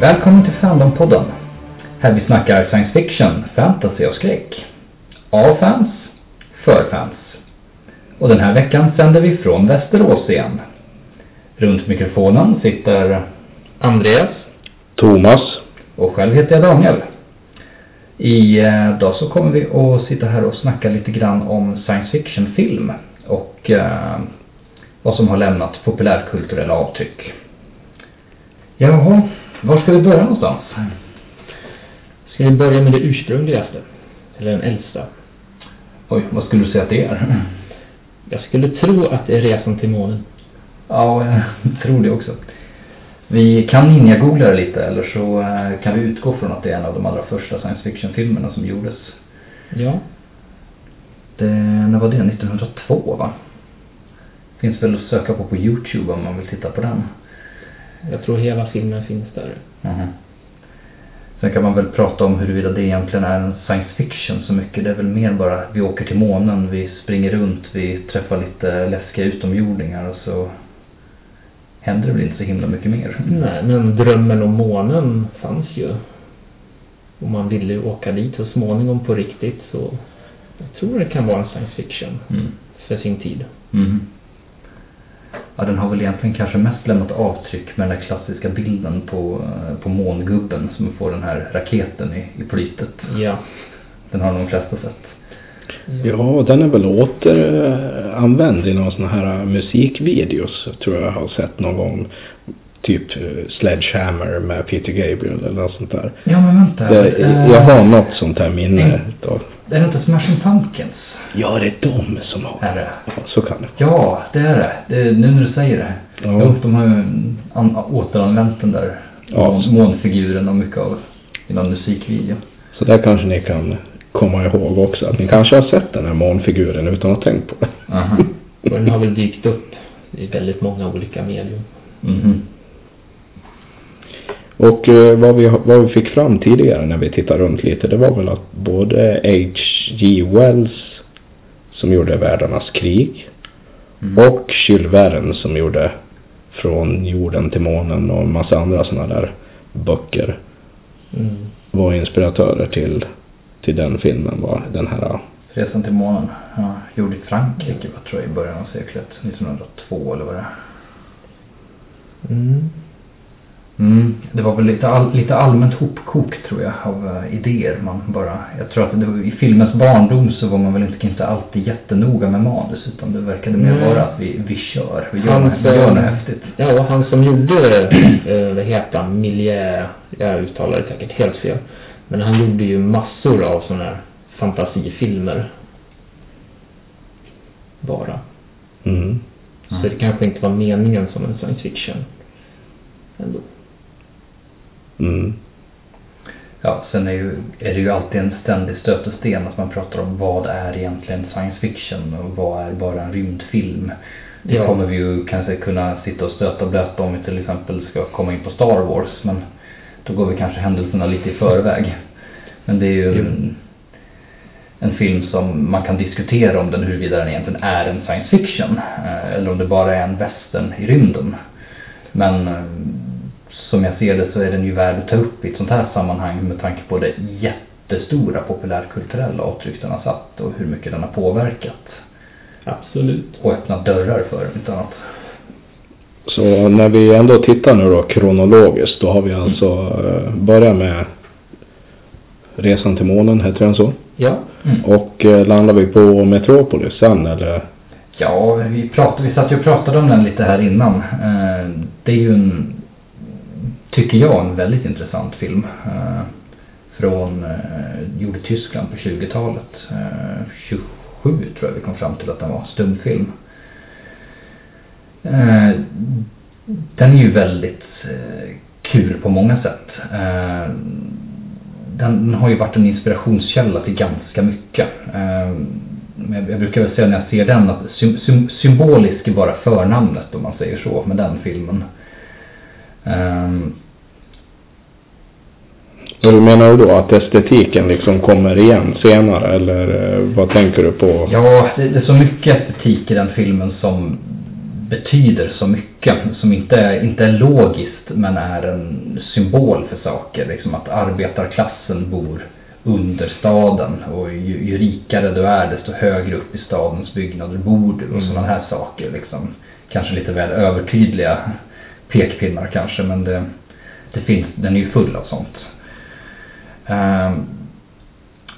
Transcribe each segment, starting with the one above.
Välkommen till Fandompodden. Här vi snackar science fiction, fantasy och skräck. Av fans, för fans. Och den här veckan sänder vi från Västerås igen. Runt mikrofonen sitter Andreas. Thomas. och själv heter jag Daniel. Idag så kommer vi att sitta här och snacka lite grann om science fiction-film och eh, vad som har lämnat populärkulturella avtryck. Jaha, var ska vi börja någonstans? Ska vi börja med det ursprungligaste? Eller den äldsta? Oj, vad skulle du säga att det är? Jag skulle tro att det är Resan till månen. Ja, jag tror det också. Vi kan ninja-googla det lite eller så eh, kan vi utgå från att det är en av de allra första science fiction-filmerna som gjordes. Ja. Det, när var det? 1902 va? Finns väl att söka på på Youtube om man vill titta på den. Jag tror hela filmen finns där. Mhm. Sen kan man väl prata om huruvida det egentligen är en science fiction så mycket. Det är väl mer bara vi åker till månen, vi springer runt, vi träffar lite läskiga utomjordingar och så händer det väl inte så himla mycket mer. Nej, men drömmen om månen fanns ju. Och man ville ju åka dit så småningom på riktigt så jag tror det kan vara en science fiction Mm. för sin tid. Mhm. Ja, den har väl egentligen kanske mest lämnat avtryck med den där klassiska bilden på, eh, på mångubben som får den här raketen i, i plytet. Ja. Den har de flesta sett. Ja, den är väl återanvänd i någon sån här musikvideos. Tror jag har sett någon gång. Typ eh, Sledgehammer med Peter Gabriel eller något sånt där. Ja, men vänta. Det, Eh, jag har något sånt här minne utav. Är det inte Smashing Pumpkins? Ja, det är de som har. Är det? Ja, så kan det Ja, det är det. det är, nu när du säger det. Ja. Jo, de har ju an, återanvänt den där Ja. mån- månfiguren och mycket av i någon musikvideo. Så där kanske ni kan komma ihåg också. Att ni kanske har sett den här månfiguren utan att ha tänkt på det. Aha. Och den har väl dykt upp i väldigt många olika medium. Mhm. Och eh, vad, vi, vad vi fick fram tidigare när vi tittade runt lite, det var väl att både H.G. Wells som gjorde Världarnas krig Mm. och Jules Verne som gjorde Från jorden till månen och en massa andra sådana där böcker Mm. Var inspiratörer till, till den filmen. Var den här, Resan till månen. Ja, gjord i Frankrike tror jag i början av seklet. 1902 eller vad det är. Mm. Mm, det var väl lite, all, lite allmänt hopkok tror jag av eh, idéer. Man bara, jag tror att det, var- i filmens barndom så var man väl inte, inte alltid jättenoga med manus utan det verkade mer Nej. vara att vi, vi kör. Vi gör, något, vi gör något häftigt. Ja, och han som gjorde, eh, vad heter han, Miljö, jag uttalar det säkert helt fel. Men han gjorde ju massor av sådana här fantasifilmer. Bara. mm, Så det kanske inte var meningen som en science fiction. Ändå. Mm, Ja, sen är, ju, är det ju alltid en ständig stötesten att man pratar om vad är egentligen science fiction och vad är bara en rymdfilm. Det Ja. kommer vi ju kanske kunna sitta och stöta och blöta om vi till exempel ska komma in på Star Wars. Men då går vi kanske händelserna lite i förväg. Men det är ju en, en film som man kan diskutera om den huruvida den egentligen är en science fiction. eh, Eller om det bara är en western i rymden. Men eh, som jag ser det så är den ju värd att ta upp i ett sånt här sammanhang med tanke på det jättestora populärkulturella avtryck den har satt och hur mycket den har påverkat. Absolut. Och öppnat dörrar för inte annat. Så när vi ändå tittar nu då kronologiskt, då har vi alltså eh, börjat med Resan till månen, heter den så? Ja. Mm. Och eh, landar vi på Metropolis sen eller? Ja, vi, pratade, vi satt ju och pratade om den lite här innan. Eh, Det är ju en, tycker jag, en väldigt intressant film. eh, Från, eh, gjord i Tyskland på 20-talet. Eh, 27 tror jag vi kom fram till att den var, stumfilm. Eh, Den är ju väldigt eh, kul på många sätt. Eh, Den har ju varit en inspirationskälla till ganska mycket. Eh, men jag- jag brukar väl säga när jag ser den att symbolisk är bara förnamnet om man säger så med den filmen. Ehm, du menar du då att estetiken liksom kommer igen senare eller eh, vad tänker du på? Ja, det, det är så mycket estetik i den filmen som betyder så mycket. Som inte är, inte är logiskt men är en symbol för saker. Liksom att arbetarklassen bor under staden och ju, ju rikare du är desto högre upp i stadens byggnader bor du och Mm. sådana här saker. Liksom. Kanske lite väl övertydliga pekpinnar kanske men det, det finns, den är ju full av sånt. Ehm,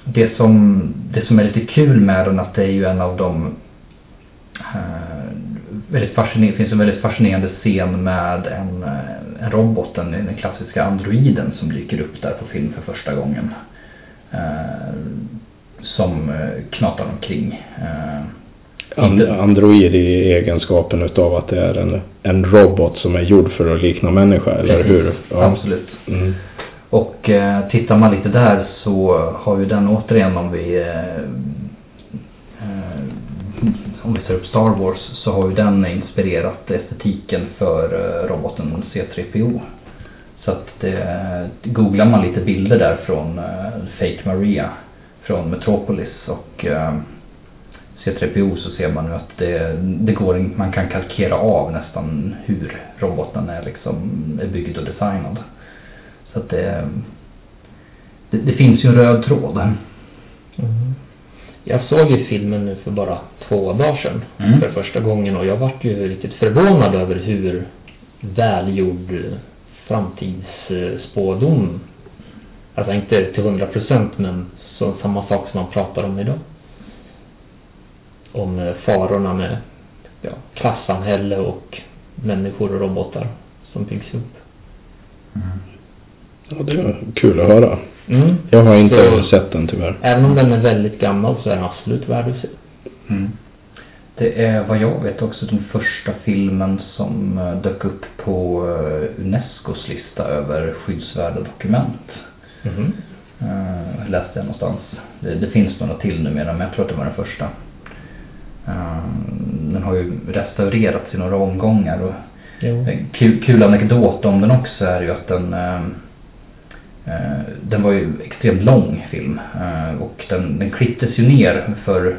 det, som, det som är lite kul med den att det är ju en av de eh, väldigt fascinerande, finns en väldigt fascinerande scen med en, en robot, den, den klassiska androiden som dyker upp där på film för första gången. Eh, som eh, knatar omkring. Eh, And, Android i egenskapen utav att det är en, en robot som är gjord för att likna människa, eller Precis, hur? Absolut. Mm. Och eh, tittar man lite där så har ju den återigen om vi eh, eh om vi tar upp Star Wars så har ju den inspirerat estetiken för eh, roboten C3PO. Så att det, googlar man lite bilder där från eh, Fake Maria från Metropolis och eh, C3PO så ser man ju att det, det går, man kan kalkera av nästan hur roboten är liksom är byggd och designad. Så att det, det, det finns ju en röd tråd. Mm. Jag såg ju filmen nu för bara två dagar sedan Mm. för första gången och jag vart ju riktigt förvånad över hur välgjord framtidsspådom, alltså inte till hundra procent men så, samma sak som man pratar om idag. Om eh, farorna med ja, klassamhälle och människor och robotar som byggs upp. Ja, det är kul att höra. Mm. Jag har inte Så- sett den tyvärr. Även om den är väldigt gammal så är den absolut värd att se. Mm. Det är vad jag vet också den första filmen som eh, dök upp på eh, Unescos lista över skyddsvärda dokument. Mhm. Uh, läste jag någonstans. Det, det finns några till numera men jag tror att det var den första. Eh, den har ju restaurerats i några omgångar och Jo. En kul, kul anekdot om den också är ju att den eh, Eh, den var ju extremt lång film eh, och den, den klipptes ju ner för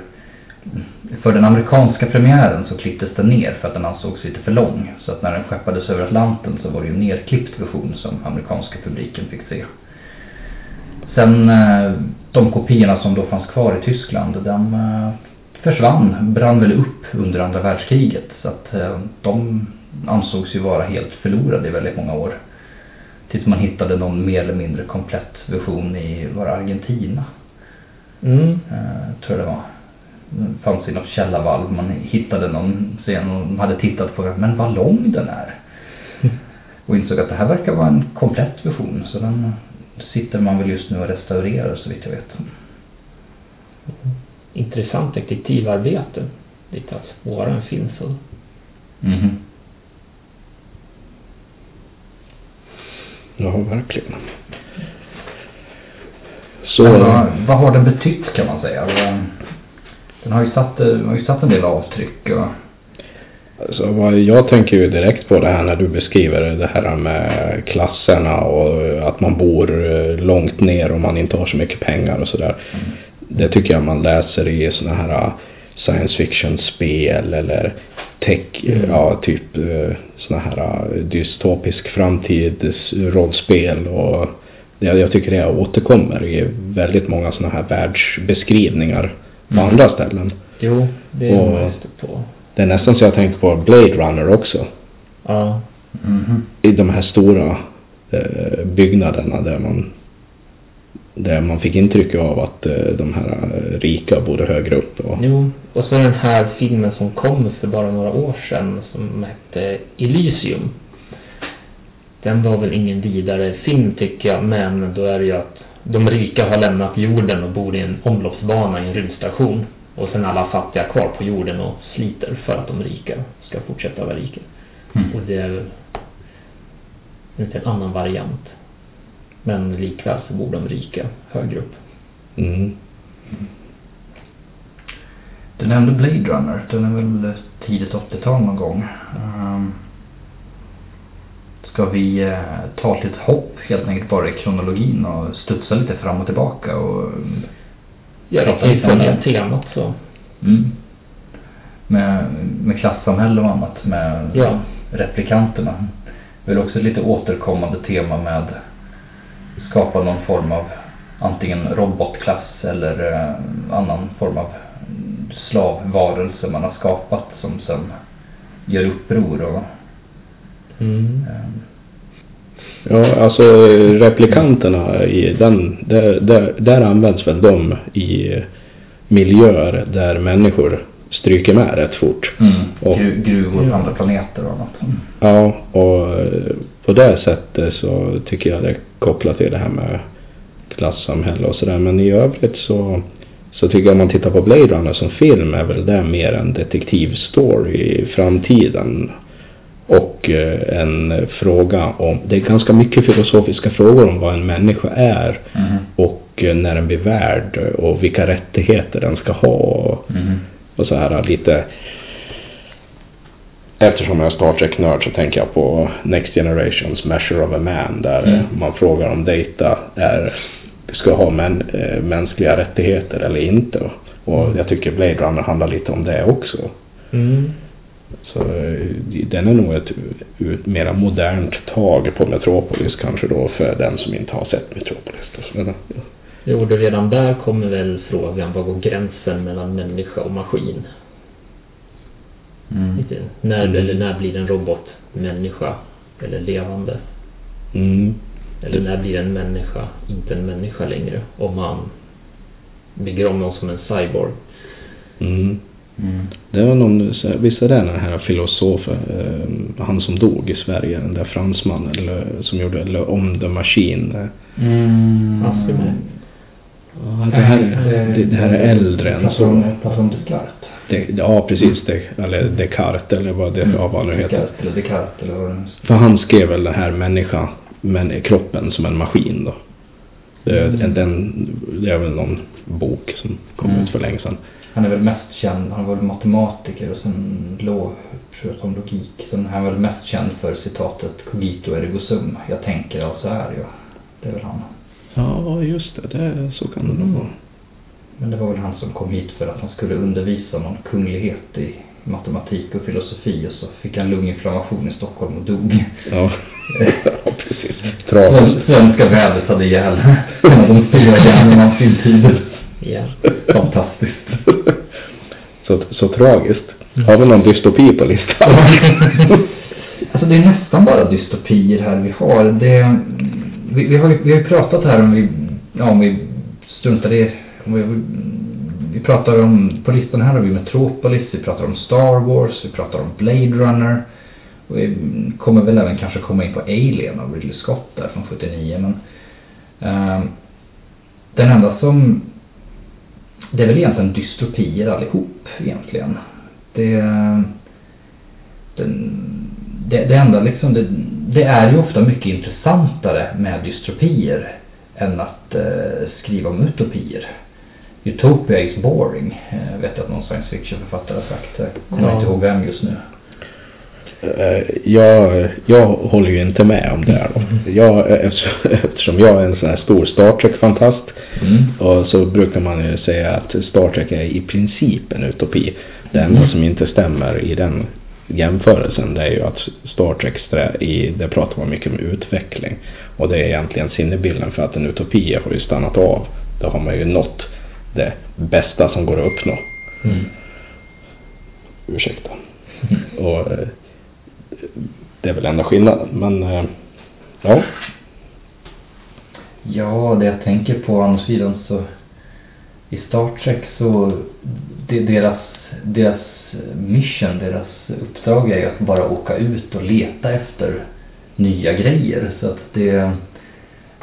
För den amerikanska premiären så klipptes den ner för att den ansågs lite för lång. Så att när den skeppades över Atlanten så var det ju en nerklippt version som amerikanska publiken fick se. Sen eh, de kopiorna som då fanns kvar i Tyskland, de eh, försvann, brann väl upp under andra världskriget. Så att de ansågs ju vara helt förlorade i väldigt många år. Tills man hittade någon mer eller mindre komplett version i, var Argentina? Mm. Eh, tror jag det var. Det fanns i något källarvalv. Man hittade någon scen och de hade tittat på den. Men vad lång den är. Och insåg att det här verkar vara en komplett version. Så den sitter man väl just nu och restaurerar så vitt jag vet. Intressant detektivarbete. Lite att spåra en film så. Mhm. Ja, verkligen. Så, vad, vad har den betytt kan man säga? Den har ju satt, eh, har ju satt en del avtryck och alltså, vad jag tänker ju direkt på det här när du beskriver det här med klasserna och att man bor eh, långt ner och man inte har så mycket pengar och sådär. Det tycker jag man läser i sådana här eh, science fiction-spel eller tech, Mm. ja typ såna här eh, dystopisk framtidsrollspel och jag, jag tycker det återkommer i väldigt många såna här världsbeskrivningar på Mm. andra ställen. Jo, det är Och- på. Det är nästan så jag tänkte på Blade Runner också. Ja. Mhm. I de här stora eh, byggnaderna där man där man fick intryck av att eh, de här eh, rika bodde högre upp. Och, Jo, och så den här filmen som kom för bara några år sedan som hette Elysium. Den var väl ingen vidare film tycker jag, men då är det ju att de rika har lämnat jorden och bor i en omloppsbana i en rymdstation. Och sen alla fattiga kvar på jorden och sliter för att de rika ska fortsätta vara rika. Mm. Och det är inte en annan variant. Men likväl så bor de rika högre upp. mm, Du nämnde Blade Runner. Den är väl tidigt 80-tal någon gång. Um, ska vi eh, ta ett litet hopp helt enkelt bara i kronologin och studsa lite fram och tillbaka och Ja, det Prata kan ju följa temat så. mm. med, med klassamhälle och annat med Ja. replikanterna. Det är väl också ett lite återkommande tema med skapa någon form av antingen robotklass eller eh, annan form av slavvarelse man har skapat som sen gör uppror och Mm. eh, Ja, alltså replikanterna i den, där, där, där används väl de i miljöer där människor stryker med rätt fort. mm, Och- gru, gruvor på andra planeter och annat. Mm. Ja, och eh, på det sättet så tycker jag det är kopplat till det här med klassamhälle och sådär. Men i övrigt så, så tycker jag om man tittar på Blade Runner som film är väl det mer en detektivstory i framtiden. Och eh, en fråga om, det är ganska mycket filosofiska frågor om vad en människa är Mhm. och eh, när den blir värd och vilka rättigheter den ska ha. Mhm. Och så här lite Eftersom jag är Star Trek-nörd så tänker jag på Next Generations Measure of a Man där Mm. man frågar om data är, ska ha män, äh, mänskliga rättigheter eller inte. Och jag tycker Blade Runner handlar lite om det också. Mm. Så eh, den är nog ett, ett mera modernt tag på Metropolis kanske då för den som inte har sett Metropolis. Jo, då redan där kommer väl frågan, vad går gränsen mellan människa och maskin? Mm. Lite. När, Mm. eller när blir en robot människa eller levande? Mm. Eller när blir en människa inte en människa längre? Om man bygger om någon som en cyborg. Mm. Mm. Det var någon, visst är det den här filosofen, eh, han som dog i Sverige, den där fransmannen eller, som gjorde eller, om the machine. Mm. Ja, det, här, det, det här är äldre än så. om Descartes. Det, ja, precis. Det, eller Descartes eller vad det Mm. ja, vad det nu heter. Descartes eller Descartes eller vad det nu För han skrev väl det här människa, men kroppen som en maskin då. Det, Mm. den, det är väl någon bok som kom Mm. ut för länge sedan. Han är väl mest känd, han var matematiker och sen låg, om logik. Sen är han väl mest känd för citatet cogito ergo sum. Jag tänker alltså är jag. Det är väl han. Ja, just det. det så kan det nog vara. Men det var väl han som kom hit för att han skulle undervisa någon kunglighet i matematik och filosofi och så fick han lunginflammation i Stockholm och dog. Ja, ja precis. Tragiskt. Sven- Svenska vädret hade ihjäl en av de stora hjärnorna av sin tid. Ja. Fantastiskt. Så, så tragiskt. Har vi någon dystopi på listan? Alltså det är nästan bara dystopier här vi har. Det, vi, vi, har, ju- vi har ju pratat här om vi, ja, om vi struntar i, om vi, vi pratar om, på listan här har vi Metropolis, vi pratar om Star Wars, vi pratar om Blade Runner. Och vi kommer väl även kanske komma in på Alien av Ridley Scott där från 79 men ehm, den enda som det är väl egentligen dystopier allihop egentligen. Det, ehm, den, det, det enda liksom, det, det är ju ofta mycket intressantare med dystopier än att eh, skriva om utopier. Utopia is boring, eh, vet jag att någon science fiction författare har sagt. Jag kommer Ja. inte ihåg vem just nu. Eh, Jag, jag håller ju inte med om det här då. Jag, eftersom- eftersom jag är en sån här stor Star Trek-fantast Mm. och så brukar man ju säga att Star Trek är i princip en utopi. Det enda Mm. som inte stämmer i den jämförelsen det är ju att Star Trek, i, det pratar man mycket om utveckling. Och det är egentligen sinnebilden för att en utopi har ju stannat av. Då har man ju nått det bästa som går att uppnå. Mm. Ursäkta. Och eh, det är väl enda skillnaden. Men eh, ja. Ja, det jag tänker på å andra sidan så i Star Trek så det, deras, deras mission, deras uppdrag är ju att bara åka ut och leta efter nya grejer. Så att det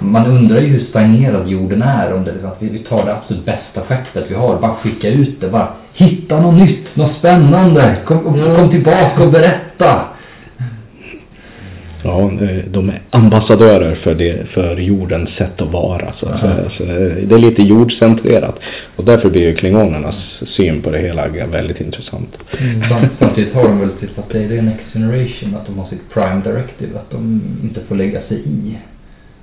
man undrar ju hur stagnerad jorden är om det är att vi, tar det absolut bästa skeppet vi har, bara skicka ut det, bara hitta något nytt, något spännande, kom, kom tillbaka och berätta. Ja, de är ambassadörer för, det, för jordens sätt att vara. Så, att säga. så det är lite jordcentrerat. Och därför blir ju klingonernas syn på det hela väldigt intressant. Mm. Samt- Samtidigt har de väl typ att det är Next Generation, att de har sitt Prime Directive, att de inte får lägga sig i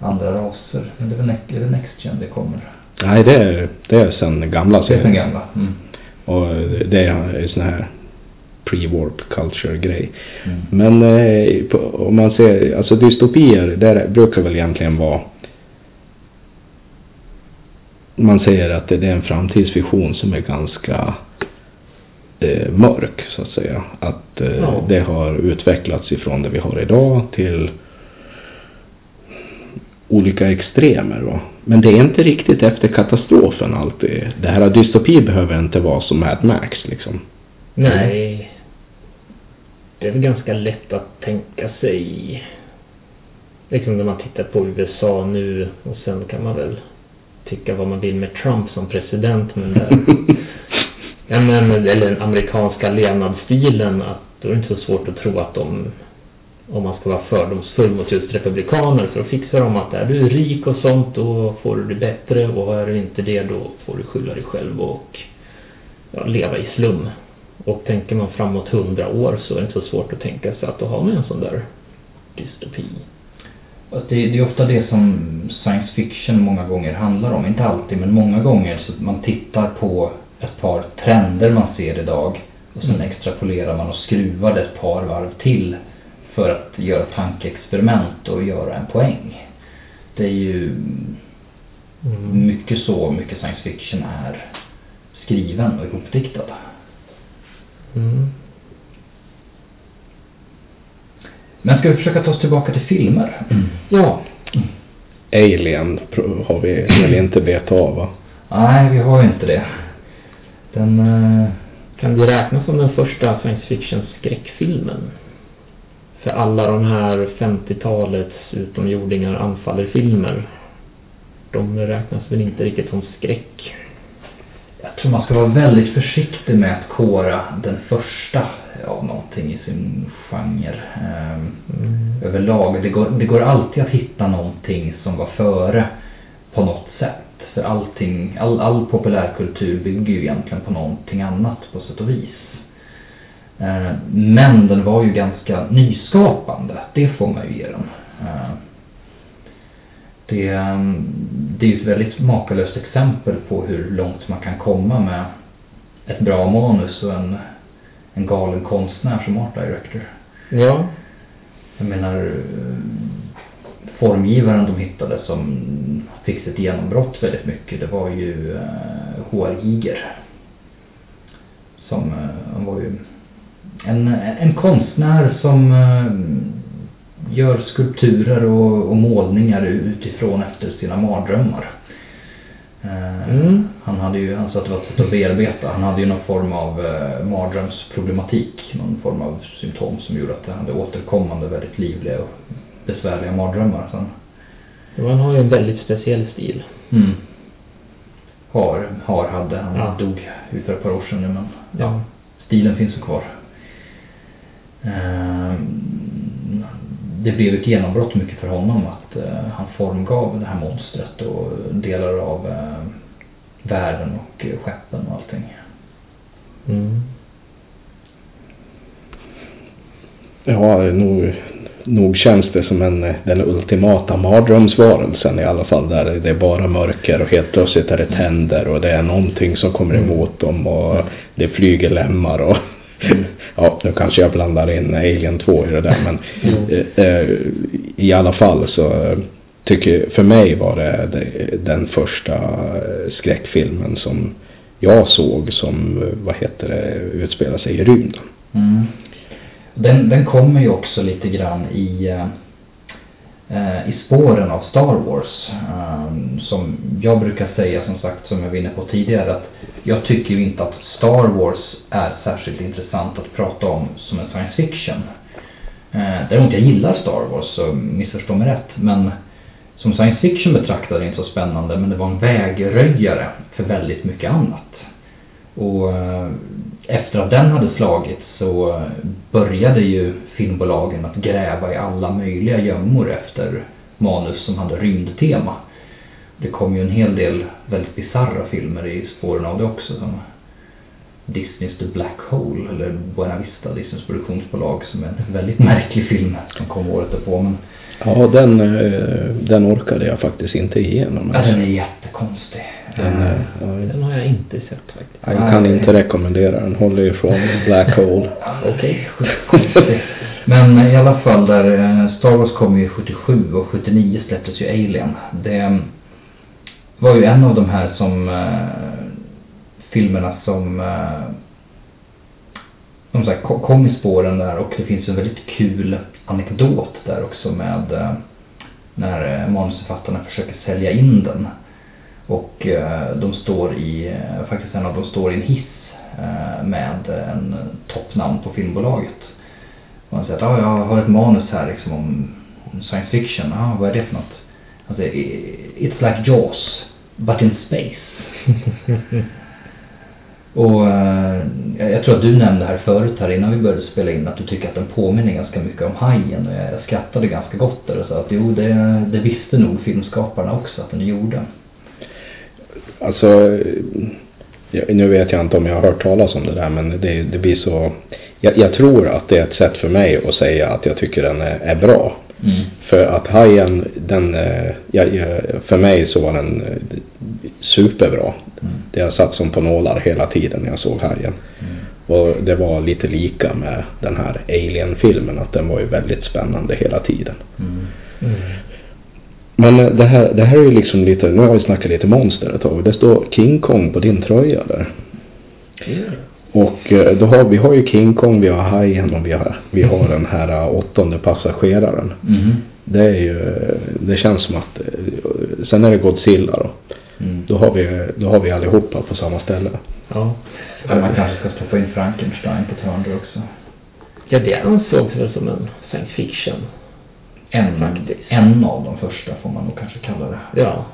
andra raser. Men det är väl, ne- är det Next Gen det kommer? Nej, det är, det är sen gamla Det är serien. gamla. Mm. Och det är såna här pre-warp culture-grej. Mm. Men eh, på, om man ser, alltså dystopier, där brukar väl egentligen vara man säger att det är en framtidsvision som är ganska eh, mörk så att säga. Att eh, Ja. det har utvecklats ifrån det vi har idag till olika extremer. Va? Men det är inte riktigt efter katastrofen alltid. Det här dystopi behöver inte vara som Mad Max liksom. Nej. Det är väl ganska lätt att tänka sig. Liksom när man tittar på USA nu och sen kan man väl tycka vad man vill med Trump som president men där, ja, men, eller den amerikanska levnadsstilen att då är det inte så svårt att tro att de om man ska vara fördomsfull mot just republikaner så fixar de att är du rik och sånt då får du det bättre och är du inte det då får du skylla dig själv och ja, leva i slum. Och tänker man framåt hundra år så är det inte så svårt att tänka sig att då har man en sån där dystopi. Det, det är ofta det som science fiction många gånger handlar om. Inte alltid, men många gånger. Så att man tittar på ett par trender man ser idag. Och sen Mm. extrapolerar man och skruvar det ett par varv till. För att göra tankeexperiment och göra en poäng. Det är ju Mm. mycket så mycket science fiction är skriven och ihopdiktad. Mm. Men ska vi försöka ta oss tillbaka till filmer? Ja, Alien har vi väl inte bett av va? Nej, vi har ju inte det. Den... eh, kan det räknas som den första science fiction skräckfilmen? För alla de här 50-talets utomjordingar anfaller-filmer. De räknas väl inte riktigt som skräck. Jag tror man ska vara väldigt försiktig med att kora den första av någonting i sin genre. Ehm, Mm. överlag. Det går, det går alltid att hitta någonting som var före på något sätt. För allting, all, all populärkultur bygger ju egentligen på någonting annat på sätt och vis. Eh, Men den var ju ganska nyskapande. Det får man ju ge den. Eh, Det, ehm, det är ett väldigt makalöst exempel på hur långt man kan komma med ett bra manus och en, en galen konstnär som art director. Ja. Jag menar eh, formgivaren de hittade som fick sitt genombrott väldigt mycket det var ju eh, H.R. Giger. Som eh, han var ju en, en konstnär som eh, gör skulpturer och, och målningar utifrån efter sina mardrömmar. Eh, Mm. Han hade ju, han sa att det var ett sätt att bearbeta. Han hade ju någon form av eh, mardrömsproblematik. Någon form av symptom som gjorde att han hade återkommande väldigt livliga och besvärliga mardrömmar. Sen, han har ju en väldigt speciell stil. mm. Har, har hade, han Ja. dog ju för ett par år sedan nu men Ja. stilen finns ju kvar. Ehm, Det blev ett genombrott mycket för honom att eh, han formgav det här monstret och delar av eh, världen och eh, skeppen och allting. Mm. Ja, nog, nog känns det som en, den ultimata mardrömsvarelsen i alla fall. Där det är bara mörker och helt plötsligt är det tänder och det är någonting som kommer Mm. emot dem och det flyger lemmar och. Ja, nu kanske jag blandar in Alien 2 i det där men Mm. eh, i alla fall så tycker för mig var det, den första eh, skräckfilmen som jag såg som, eh, vad heter det, utspelar sig i rymden. Mm. Den, den kommer ju också lite grann i, Eh, i spåren av Star Wars. Ehm, som jag brukar säga som sagt, som jag var inne på tidigare, att jag tycker ju inte att Star Wars är särskilt intressant att prata om som en science fiction. Eh, däremot jag gillar Star Wars, så missförstå mig rätt. Men som science fiction betraktade det inte så spännande, men det var en vägröjare för väldigt mycket annat. Och eh, efter att den hade slagit så började ju filmbolagen att gräva i alla möjliga gömmor efter manus som hade rymdtema. Det kom ju en hel del väldigt bizarra filmer i spåren av det också. Som Disneys The Black Hole, eller Buena Vista, Disneys produktionsbolag, som är en väldigt märklig film som kom året därpå. Men Ja, den, eh, den orkade jag faktiskt inte igenom. ja, den är jättekonstig. Den, Eh, eh, ja, Den har jag inte sett faktiskt. jag kan inte rekommendera den. Håller ifrån Black Hole. Okej. Men i alla fall där eh, Star Wars kom ju 77 och 79 släpptes ju Alien. Det var ju en av de här som eh, filmerna som eh, de så här, ko- kom i spåren där och det finns en väldigt kul anekdot där också med eh, när eh, manusförfattarna försöker sälja in den. Och eh, de står i, faktiskt en av dem står i en hiss med en toppnamn på filmbolaget. Och han säger att ah, jag har ett manus här liksom om, om science fiction. Ah, vad är det för något? Han säger It's like Jaws, but in space. Och eh, jag tror att du nämnde här förut här innan vi började spela in att du tycker att den påminner ganska mycket om Hajen. Och jag, skrattade ganska gott där och sa att jo, det, det visste nog filmskaparna också att den gjorde. Alltså, nu vet jag inte om jag har hört talas om det där men det, det blir så. Jag, jag tror att det är ett sätt för mig att säga att jag tycker den är, är bra. Mm. För att Hajen, den, eh, jag, jag, för mig så var den eh, superbra. Mm. Det har satt som på nålar hela tiden när jag såg Hajen. Mm. Och det var lite lika med den här Alien-filmen, att den var ju väldigt spännande hela tiden. Mm. Mm. Men det här, det här är ju liksom lite, nu har vi snackat lite monster ett tag. Det står King Kong på din tröja där. Och eh, då har vi har ju King Kong, vi har Hajen och vi har, vi har den här eh, åttonde passageraren. Mm. Det är ju, det känns som att, eh, sen är det Godzilla då. Mm. Då har vi, då har vi allihopa på samma ställe. Ja. Men man kanske ska stoppa in Frankenstein på Törnby också. Ja, det ansågs väl som en science fiction. En, Faktiskt. en av de första får man nog kanske kalla det. Ja.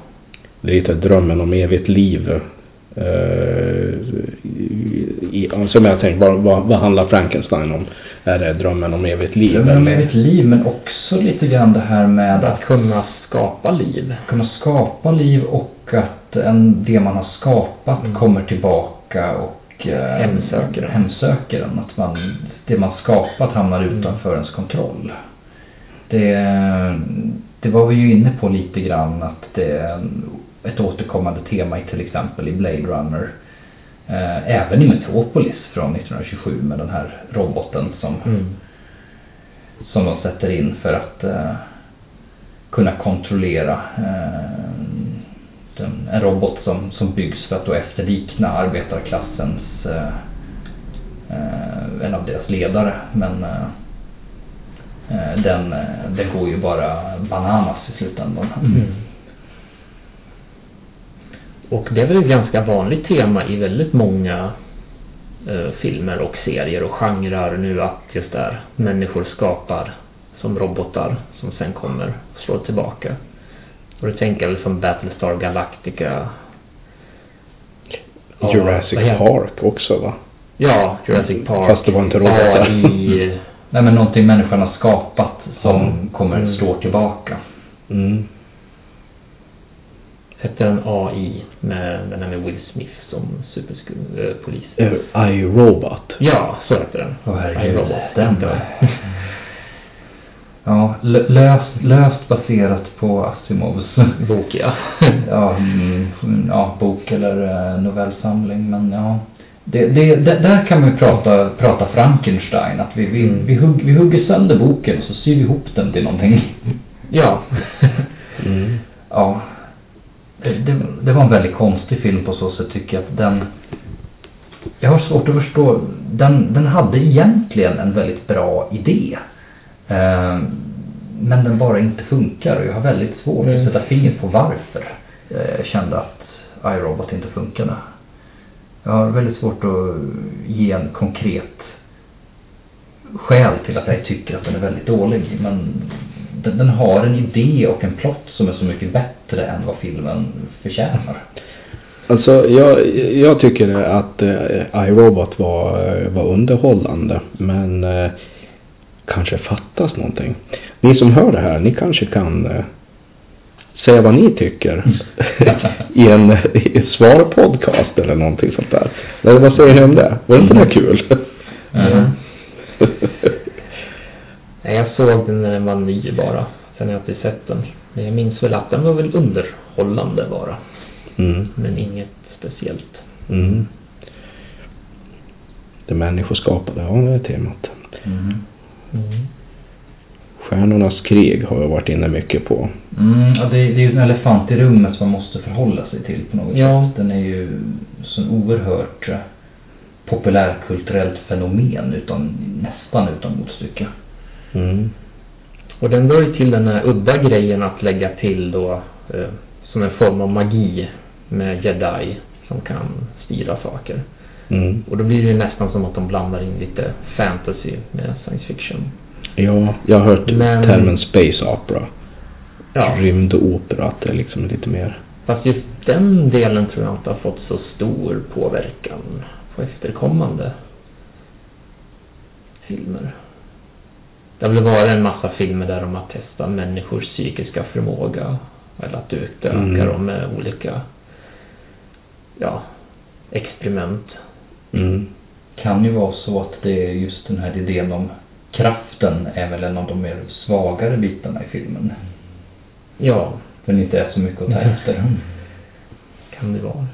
lite drömmen om evigt liv. Uh, i, i, som jag tänkte, vad, vad, vad handlar Frankenstein om? Är det drömmen om evigt liv? Drömmen om evigt liv men också lite grann det här med Att att kunna skapa liv. kunna skapa liv och att en, det man har skapat Mm. kommer tillbaka och eh, Hemsöker den. hemsöker den. Att man, det man skapat hamnar Mm. utanför ens kontroll. Det, det var vi ju inne på lite grann att det är ett återkommande tema i till exempel i Blade Runner. Eh, även i Metropolis från 1927 med den här roboten som Mm. som de sätter in för att eh, kunna kontrollera eh, den, en robot som, som byggs för att då efterlikna arbetarklassens eh, eh, en av deras ledare men eh, eh, den, eh, den går ju bara bananas i slutändan. Mm. Och det är väl ett ganska vanligt tema i väldigt många eh, filmer och serier och genrer nu att just där människor skapar som robotar som sen kommer och slår tillbaka. Och det tänker jag väl som Battlestar Galactica. Ja, Jurassic Park också va? Ja, Jurassic Park. Fast det var inte robotar. AI. Nej men någonting människan har skapat som Ja. kommer Mm. slå tillbaka. Mm. Hette den AI med den här med Will Smith som superpolis. Uh, I, Robot. Ja, så heter den. Åh herregud, iRobot. den. Inte- Ja, lö- löst, löst baserat på Asimovs Bok, ja. ja, mm, ja, bok eller eh, novellsamling. Men ja, det, det, där kan man prata, prata Frankenstein. Att vi, vi, Mm. vi, hugg, vi hugger sönder boken så syr vi ihop den till någonting. Ja. Mm. Ja, det, det, det var en väldigt konstig film på så sätt tycker jag. Att den, jag har svårt att förstå. Den, den hade egentligen en väldigt bra idé. Eh, men den bara inte funkar och jag har väldigt svårt Mm. att sätta fingret på varför eh, jag kände att iRobot inte funkade. Jag har väldigt svårt att ge en konkret skäl till att jag tycker att den är väldigt dålig. Men den, den har en idé och en plott som är så mycket bättre än vad filmen förtjänar. Alltså jag, jag tycker att eh, iRobot var, eh, var underhållande. Men eh, kanske fattas någonting. Ni som hör det här, ni kanske kan eh, säga vad ni tycker i en, i svarpodcast eller någonting sånt där. Eller vad säger ni om det? Var inte det kul? Mm. Nej, jag såg den när den var ny bara. Sen har jag inte sett den. Men jag minns väl att den var väl underhållande bara. Mm. Men inget speciellt. Mm. Det människoskapade, ja det är temat. Mm. Mm. Stjärnornas krig har jag varit inne mycket på. Mm, ja, det, det är ju en elefant i rummet som man måste förhålla sig till på något Ja. sätt. Den är ju så en oerhört eh, populärkulturellt fenomen utan, nästan utan motstycke. Mm. Och den drar ju till den här udda grejen att lägga till då eh, som en form av magi med jedi som kan styra saker. Mm. Och då blir det ju nästan som att de blandar in lite fantasy med science fiction. Ja, jag har hört Men- termen space opera. Ja, Rymdopera, att det är liksom lite mer... fast just den delen tror jag inte har fått så stor påverkan på efterkommande filmer. Det har väl varit en massa filmer där de har testat människors psykiska förmåga eller att utöka Mm. dem med olika ja, experiment. Mm. Kan ju vara så att det är just den här idén om kraften är väl en av de mer svagare bitarna i filmen. Ja, Den inte är så mycket att ta efter. kan det vara.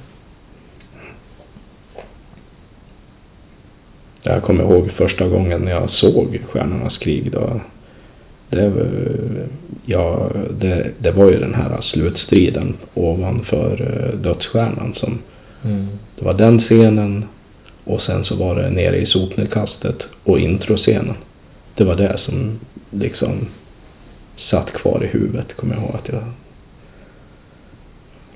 Jag kommer ihåg första gången jag såg Stjärnornas krig. Då, det, var- ja, det, det var ju den här slutstriden ovanför eh, dödsstjärnan. Som, Mm. det var den scenen och sen så var det nere i sopnedkastet och introscenen. Det var det som liksom satt kvar i huvudet, kommer jag ihåg att jag...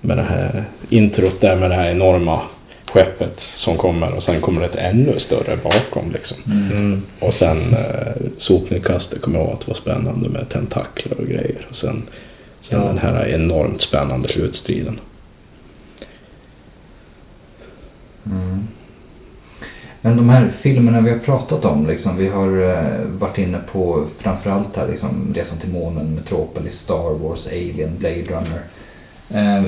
Med det här introt där med det här enorma skeppet som kommer och sen kommer ett ännu större bakom liksom. Mm. Och sen eh, sopnedkastet kommer jag ihåg att det var spännande med tentakler och grejer. Och sen, sen Ja. den här enormt spännande slutstriden. Mm. Men de här filmerna vi har pratat om, liksom, vi har eh, varit inne på framförallt här liksom Resan till månen, Metropolis, Star Wars, Alien, Blade Runner. Eh,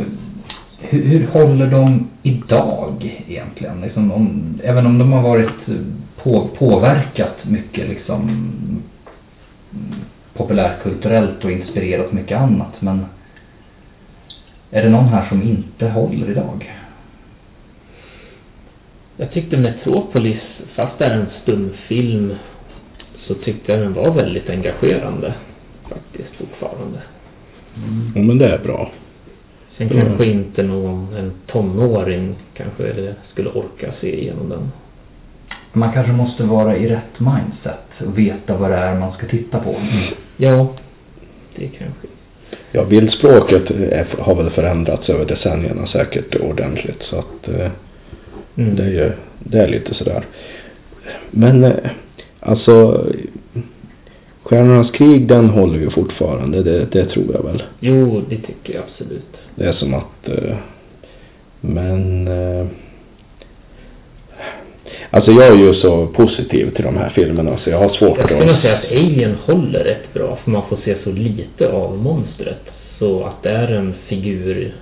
hur, hur håller de idag egentligen? Liksom om, även om de har varit på, påverkat mycket liksom populärkulturellt och inspirerat mycket annat. Men är det någon här som inte håller idag? Jag tyckte Metropolis, fast det är en stumfilm, så tyckte jag den var väldigt engagerande. Faktiskt fortfarande. Jo men det är bra. Sen Mm. kanske inte någon, en tonåring kanske skulle orka se igenom den. Man kanske måste vara i rätt mindset och veta vad det är man ska titta på. Ja, det kanske. Ja, bildspråket är, har väl förändrats över decennierna säkert ordentligt. Så att eh, Mm. det är ju det är lite sådär. Men eh, alltså Stjärnornas krig den håller ju fortfarande. Det, det tror jag väl. Jo, det tycker jag absolut. Det är som att eh, men eh, Alltså jag är ju så positiv till de här filmerna så jag har svårt Jag skulle att... säga att Alien håller rätt bra för man får se så lite av monstret. Så att det är en figur,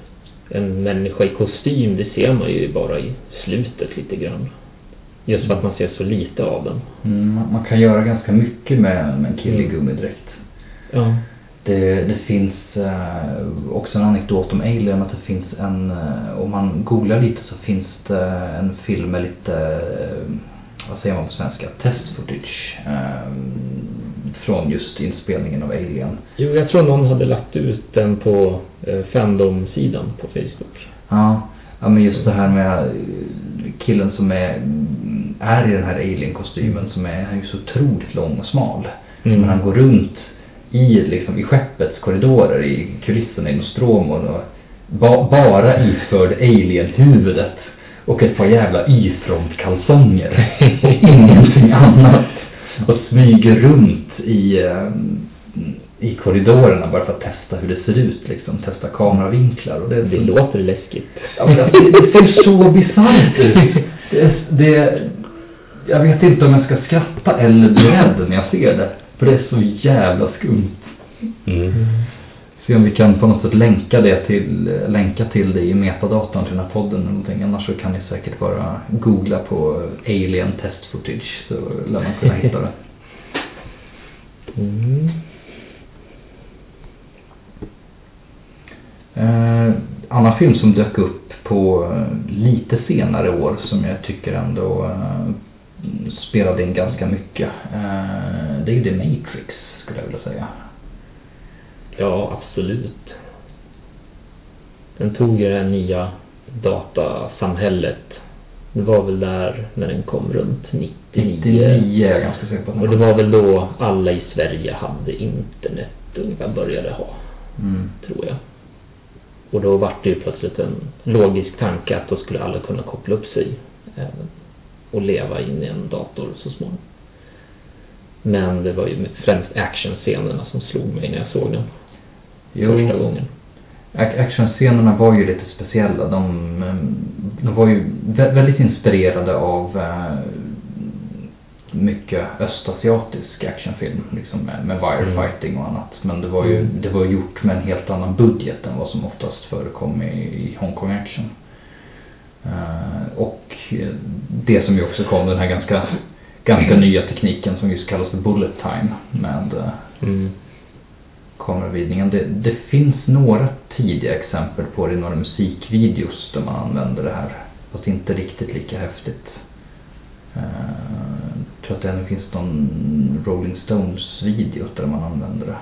en människa i kostym, det ser man ju bara i slutet lite grann. Just för att man ser så lite av den. Mm, man- kan göra ganska mycket med, en kille i Mm. gummidräkt. Ja. Det, det finns eh, också en anekdot om Alien att det finns en, eh, om man googlar lite så finns det en film med lite, eh, vad säger man på svenska, test footage. Från just inspelningen av Alien. Jo, jag tror någon hade lagt ut den på eh, Fandom-sidan på Facebook. Ja, ja men just det här med eh, killen som är, är i den här alien-kostymen som är, han är ju så otroligt lång och smal. Mm. Men han går runt i, liksom, i skeppets korridorer i kulisserna i Nostromo och ba, bara iförd alien-huvudet och ett par jävla Y-front-kalsonger och ingenting annat. Och smyger runt i, eh, i korridorerna bara för att testa hur det ser ut liksom, testa kameravinklar och det, Det låter läskigt. Ja, men alltså, det, det ser så bisarrt ut. Det, det, jag vet inte om jag ska skratta eller bli rädd när jag ser det. För det är så jävla skumt. Mm. Se om vi kan på något sätt länka det till, länka till det i metadatorn till den här podden eller någonting. Annars så kan ni säkert bara googla på alien test footage så lär man kunna hitta det. Mm. Eh, annan film som dök upp på eh, lite senare år som jag tycker ändå uh, spelade in ganska mycket. Uh, det är ju The Matrix skulle jag vilja säga. Ja, absolut. Den tog ju det här nya datasamhället. Det var väl där när den kom runt 99. 99 är jag ganska säker på. Och det var väl då alla i Sverige hade internet ungefär började ha. Mm. Tror jag. Och då var det ju plötsligt en logisk tanke att då skulle alla kunna koppla upp sig och leva in i en dator så småningom. Men det var ju främst actionscenerna som slog mig när jag såg den Jo. första gången. Ac- Actionscenerna var ju lite speciella. De, eh, de var ju vä- väldigt inspirerade av eh, mycket östasiatisk actionfilm. Liksom med, med firefighting och annat. Men det var ju Mm. det var gjort med en helt annan budget än vad som oftast förekom i, i Hongkong action. Eh, och eh, det som ju också kom, den här ganska, ganska nya tekniken som just kallas för bullet time. Med eh, Mm. Kameravidningen. Det, det finns några tidiga exempel på det i några musikvideos där man använder det här. Fast inte riktigt lika häftigt. Eh, Jag tror att det även finns någon Rolling Stones video där man använder det.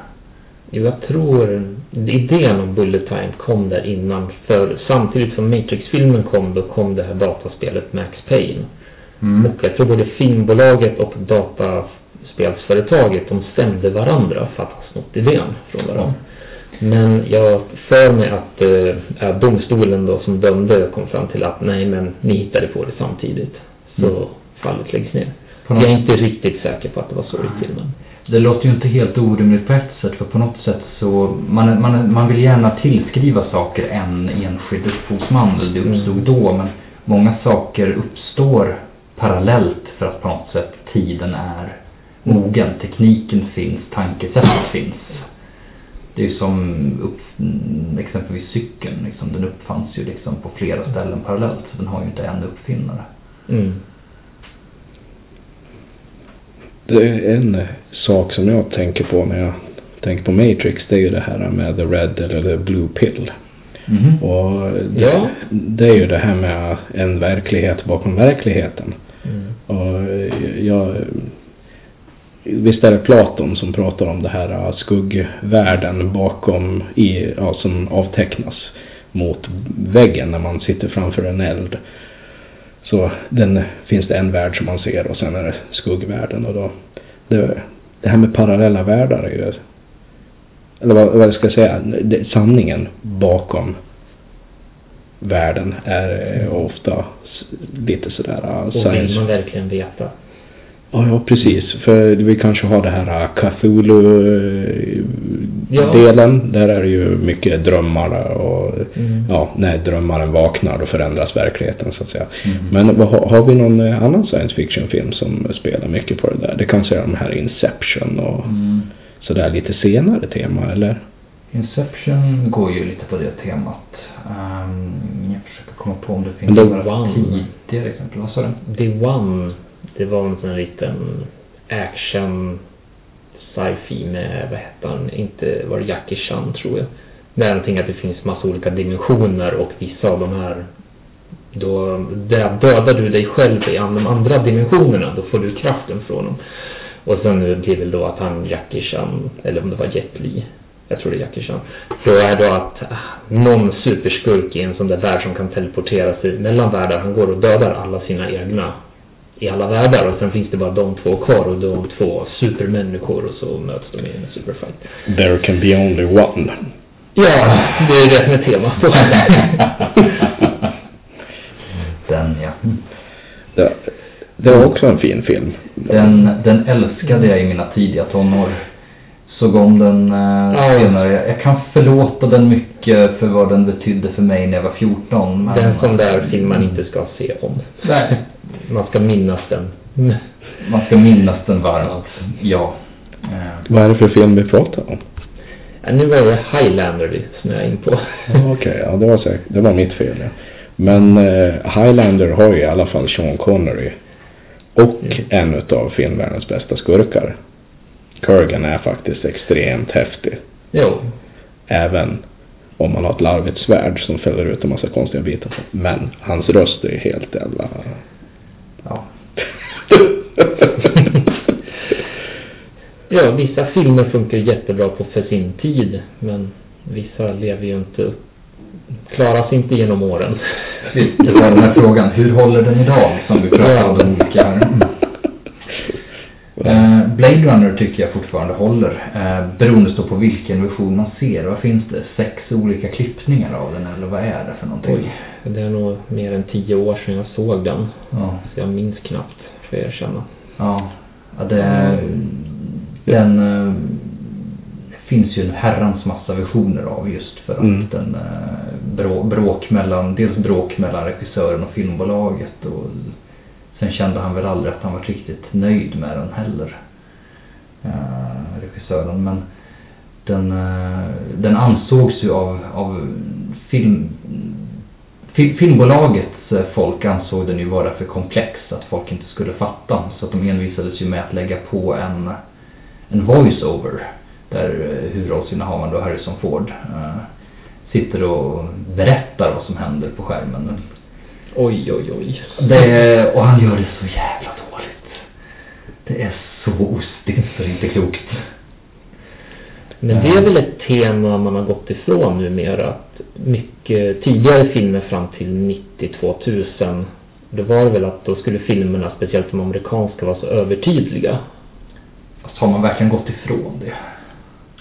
Jag tror idén om Bullet Time kom där innan. För samtidigt som Matrix-filmen kom, då kom det här dataspelet Max Payne. Mm. Och jag tror både filmbolaget och dataspelsföretaget, de stämde varandra för att ha snott idén från varandra. Men jag för mig att eh, domstolen då som dömde kom fram till att nej men ni hittade på det samtidigt. Så Mm. fallet läggs ner. Jag är inte riktigt säker på att det var så i filmen. Det låter ju inte helt orimligt på ett sätt för på något sätt så man, man, man vill gärna tillskriva saker en enskild upphovsman eller det uppstod Mm. då men många saker uppstår parallellt för att på något sätt tiden är mogen. Tekniken finns, tankesättet finns. Det är ju som upp, mm, exempelvis cykeln, liksom, den uppfanns ju liksom på flera ställen parallellt. Så den har ju inte en uppfinnare. Mm. Det är en sak som jag tänker på när jag tänker på Matrix. Det är ju det här med the red eller the blue pill. Mhm. Och det, Ja. det är ju det här med en verklighet bakom verkligheten. Mm. Och jag, visst är det Platon som pratar om det här skuggvärlden bakom, i, ja, som avtecknas mot väggen när man sitter framför en eld. Så den, finns det en värld som man ser och sen är det skuggvärlden. Och då, det, det här med parallella världar är ju, eller vad, vad ska jag säga, det, sanningen bakom världen är ofta lite sådär uh, Och vill man verkligen veta? Ja, ja, precis. För vi kanske har det här Ja. Cthulhu-delen. Där är det ju mycket drömmar och Mm. ja, när drömmaren vaknar då förändras verkligheten så att säga. Mm. Men vad, har har vi någon eh, annan science fiction-film som spelar mycket på det där? Det kanske är de här Inception och Mm. sådär lite senare tema eller? Inception går ju lite på det temat. Um, jag försöker komma på om det finns några One. tidigare exempel. Vad sa du? The One, det var en sån här liten action sci-fi med, vad hette han, inte var det Jackie Chan tror jag. Det är någonting att det finns massa olika dimensioner och vissa av de här då där dödar du dig själv i de andra dimensionerna, då får du kraften från dem. Och sen blir det väl då att han Jackie Chan, eller om det var Jet Li, jag tror det är Jackie Chan. Då är då att ah, någon superskurk i en sån där värld som kan teleportera sig mellan världar, han går och dödar alla sina egna i alla världar och sen finns det bara de två kvar och de två supermänniskor och så möts de i en superfight. There can be only one. Ja, det är det som är temat. Den ja. Det, det var också en fin film. Den, den älskade jag i mina tidiga tonår. Såg om den eh, senare. Jag, jag kan förlåta den mycket för vad den betydde för mig när jag var 14. Men, Det är en sån där film man inte ska se om. Nej. Man ska minnas den. Man ska minnas den varmt. Ja. Vad är det för film vi pratar om? Ja, nu var det Highlander vi snöade in på. Okej, ja det var säkert, det var mitt fel ja. Men eh, Highlander har ju i alla fall Sean Connery. Och Mm. en utav filmvärldens bästa skurkar. Kurgan är faktiskt extremt häftig. Jo. Även Om man har ett larvigt svärd som fäller ut en massa konstiga bitar. Men hans röst är helt jävla... Ja. Ja, vissa filmer funkar jättebra på för sin tid. Men vissa lever ju inte upp. Klarar sig inte genom åren. Det var den här frågan, hur håller den idag? Som vi pratade om de olika här. Eh, Blade Runner tycker jag fortfarande håller. Eh, beroende på vilken version man ser. Vad finns det? Sex olika klippningar av den eller vad är det för någonting? Oj, det är nog mer än tio år sedan jag såg den. Ja. Så jag minns knappt, får jag erkänna. Ja, ja det, den eh, finns ju en herrans massa versioner av just för att Mm. den brå, bråk mellan, dels bråk mellan regissören och filmbolaget och sen kände han väl aldrig att han var riktigt nöjd med den heller. Eh, regissören men den, den ansågs ju av, av film, Fil- Filmbolagets eh, folk ansåg den ju vara för komplex att folk inte skulle fatta. Så att de envisades ju med att lägga på en, en voice-over. Där eh, huvudrollsinnehavaren då Harrison Ford eh, sitter och berättar vad som händer på skärmen. Oj, oj, oj. Det, och han gör det så jävla dåligt. Det är så ostigt så det är inte klokt. Men det är väl ett tema man har gått ifrån numera. Att mycket tidigare filmer fram till 90-2000. Det var väl att då skulle filmerna, speciellt de amerikanska, vara så övertydliga. Fast har man verkligen gått ifrån det?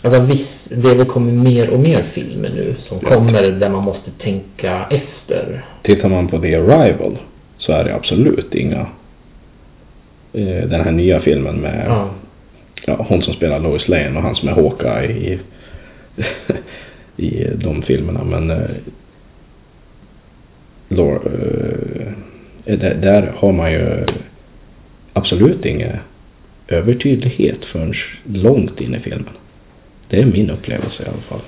Alltså visst, det har väl kommit mer och mer filmer nu som Ja. kommer där man måste tänka efter. Tittar man på The Arrival så är det absolut inga... Eh, den här nya filmen med Ja. ja, hon som spelar Lois Lane och han som är Hawkeye i, i de filmerna. Men eh, eh, där, där har man ju absolut ingen övertydlighet förrän långt in i filmen. Det är min upplevelse i alla fall.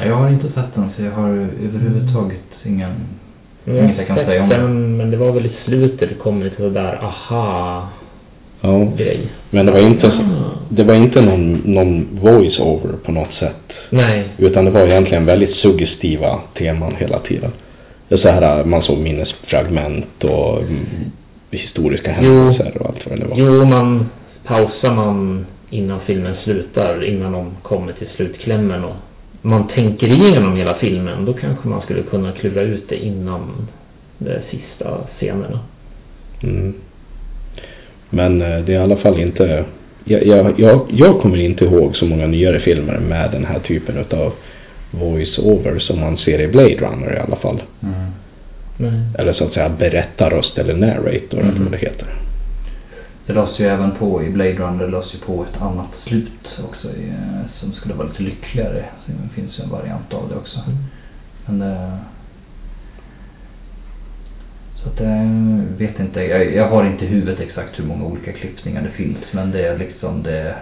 Ja, Jag har inte sett den så jag har överhuvudtaget ingen... Jag Inget jag kan säga om det. den, Men det var väl i slutet det kom lite sådär aha Ja, grej. men det var inte, det var inte någon, någon voice-over på något sätt. Nej. Utan det var egentligen väldigt suggestiva teman hela tiden. Det så här, man såg minnesfragment och mm, historiska händelser och allt vad det var. Jo, man pausar man innan filmen slutar, innan de kommer till slutklämmen och man tänker igenom hela filmen, då kanske man skulle kunna klura ut det innan de sista scenerna. Mm. Men eh, det är i alla fall inte... Jag, jag, jag, jag kommer inte ihåg så många nyare filmer med den här typen av voice-over som man ser i Blade Runner i alla fall. Mm. Nej. Eller så att säga berättarröst eller narrator eller Mm. vad det heter. Det lades ju även på i Blade Runner, det lades ju på ett annat slut också i, eh, som skulle vara lite lyckligare. Så det finns ju en variant av det också. Men det... Så att jag vet inte, jag, jag har inte i huvudet exakt hur många olika klippningar det finns. Men det är liksom det är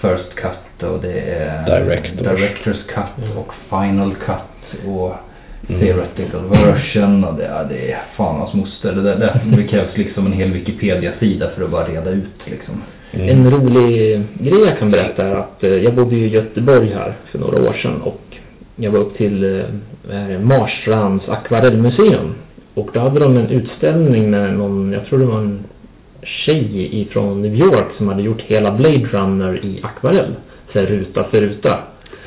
First cut och det är Directors. Directors cut Mm. och Final cut och Mm. Theoretical version och det, ja, det är fan hans moster. Det, där, det, det krävs liksom en hel Wikipedia-sida för att bara reda ut liksom. Mm. En rolig grej jag kan berätta är att eh, jag bodde i Göteborg här för några år sedan och jag var upp till eh, Marstrands akvarellmuseum. Och då hade de en utställning med någon, jag tror det var en tjej ifrån New York som hade gjort hela Blade Runner i akvarell. Så här ruta för ruta.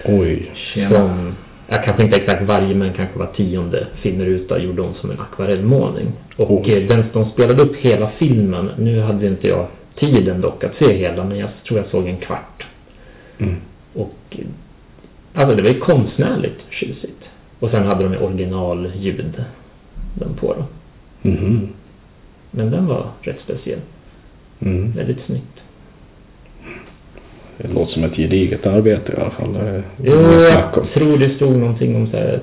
Oj. Tjena. Som, jag kanske inte exakt varje men kanske var tionde filmruta gjorde hon som en akvarellmålning. Och Oj. eh, den, de spelade upp hela filmen. Nu hade inte jag tiden dock att se hela men jag tror jag såg en kvart. Mm. Och eh, alltså det var ju konstnärligt tjusigt. Och sen hade de ju originalljud den på då. Mhm. Men den var rätt speciell. Mm. Väldigt snyggt. Det låter som ett gediget arbete i alla fall. Det Jo, jag tror det stod någonting om så här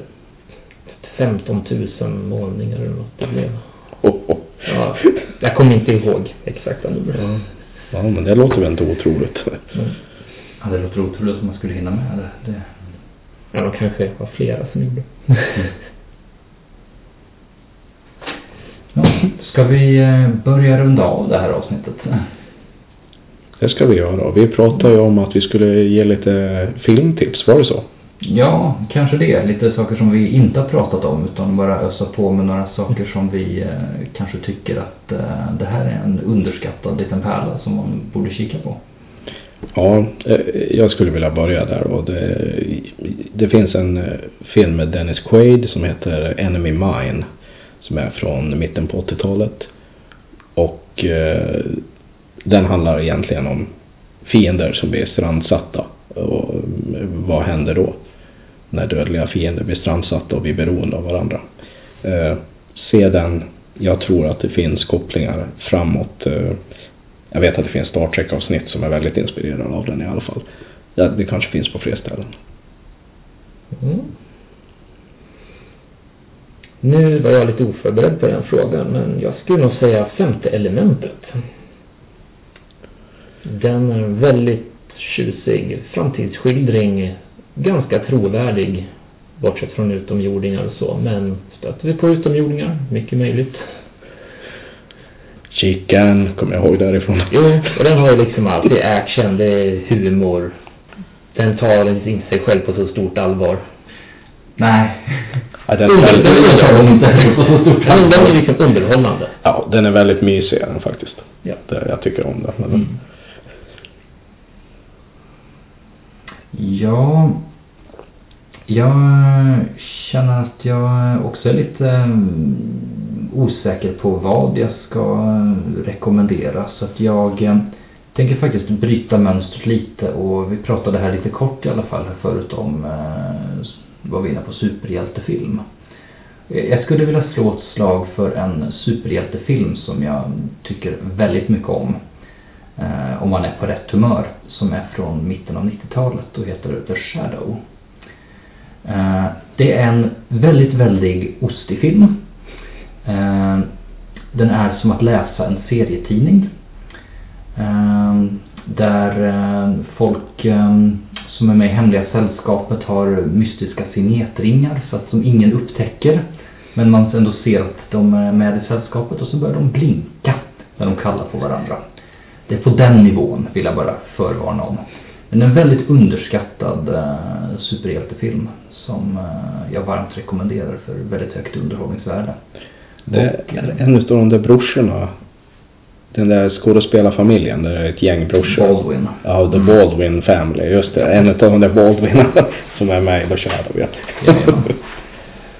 15 000 målningar eller något det blev. Oh, oh. Ja, jag kommer inte ihåg exakta nummer. Ja. ja, men det låter väl inte otroligt. Men, Ja, det låter otroligt om man skulle hinna med det. det. ja, de kanske var flera som gjorde. ska vi eh, börja runda av det här avsnittet? Det ska vi göra. Vi pratade ju om att vi skulle ge lite filmtips, var det så? Ja, kanske det. Lite saker som vi inte har pratat om utan bara ösa på med några saker som vi eh, kanske tycker att eh, det här är en underskattad liten pärla som man borde kika på. Ja, jag skulle vilja börja där. Och det, det finns en film med Dennis Quaid som heter Enemy Mine. Som är från mitten på 80-talet. Och eh, den handlar egentligen om fiender som blir strandsatta. Och eh, vad händer då? När dödliga fiender blir strandsatta och blir beroende av varandra. Eh, se den. Jag tror att det finns kopplingar framåt. Eh, jag vet att det finns Star Trek-avsnitt som är väldigt inspirerade av den i alla fall. Ja, det kanske finns på fler ställen. Mm. Nu var jag lite oförberedd på den frågan, men jag skulle nog säga femte elementet. Den är en väldigt tjusig framtidsskildring. Ganska trovärdig, bortsett från utomjordingar och så. Men stöter vi på utomjordingar? Mycket möjligt. Chicken, kommer jag ihåg därifrån. Jo, och den har ju liksom allt. Det är action, det är humor. Den tar inte sig själv på så stort allvar. Nej. Den, Under- den, är liksom underhållande. ja, den är väldigt mysig den faktiskt. Ja. Det, jag tycker om den. Mm. Ja, jag känner att jag också är lite mm, osäker på vad jag ska rekommendera. Så att jag eh, tänker faktiskt bryta mönstret lite och vi pratade här lite kort i alla fall förut om eh, var vi inne på superhjältefilm. Eh, jag skulle vilja slå ett slag för en superhjältefilm som jag tycker väldigt mycket om. Eh, om man är på rätt humör. Som är från mitten av 90-talet och heter The Shadow. Eh, det är en väldigt, väldigt ostig film. Eh, den är som att läsa en serietidning. Eh, där eh, folk eh, som är med i Hemliga Sällskapet har mystiska signetringar så att som ingen upptäcker. Men man ändå ser att de är med i sällskapet och så börjar de blinka när de kallar på varandra. Det är på den nivån vill jag bara förvarna om. Men en väldigt underskattad eh, superhjältefilm som eh, jag varmt rekommenderar för väldigt högt underhållningsvärde. det är en av de där brorsorna. Den där skådespelarfamiljen, där är ett gäng brorsor. Baldwin. Ja, The Baldwin Family, just det. En av de där Baldwinarna som är med i The Shadow, ja.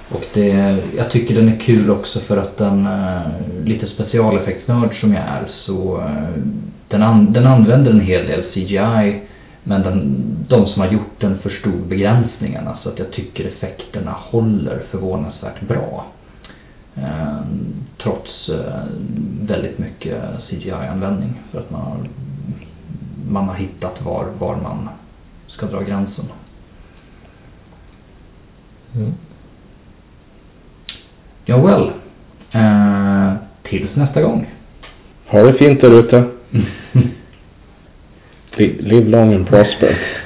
Och det, jag tycker den är kul också för att den, eh, lite specialeffektsnörd som jag är, så eh, den, an, den använder en hel del CGI men den, de som har gjort den förstod begränsningarna så att jag tycker effekterna håller förvånansvärt bra. Eh, trots eh, väldigt mycket CGI-användning för att man har, man har hittat var, var man ska dra gränsen. Mm. Ja, well. Eh, tills nästa gång. Ha det fint där ute. Live long and prosper.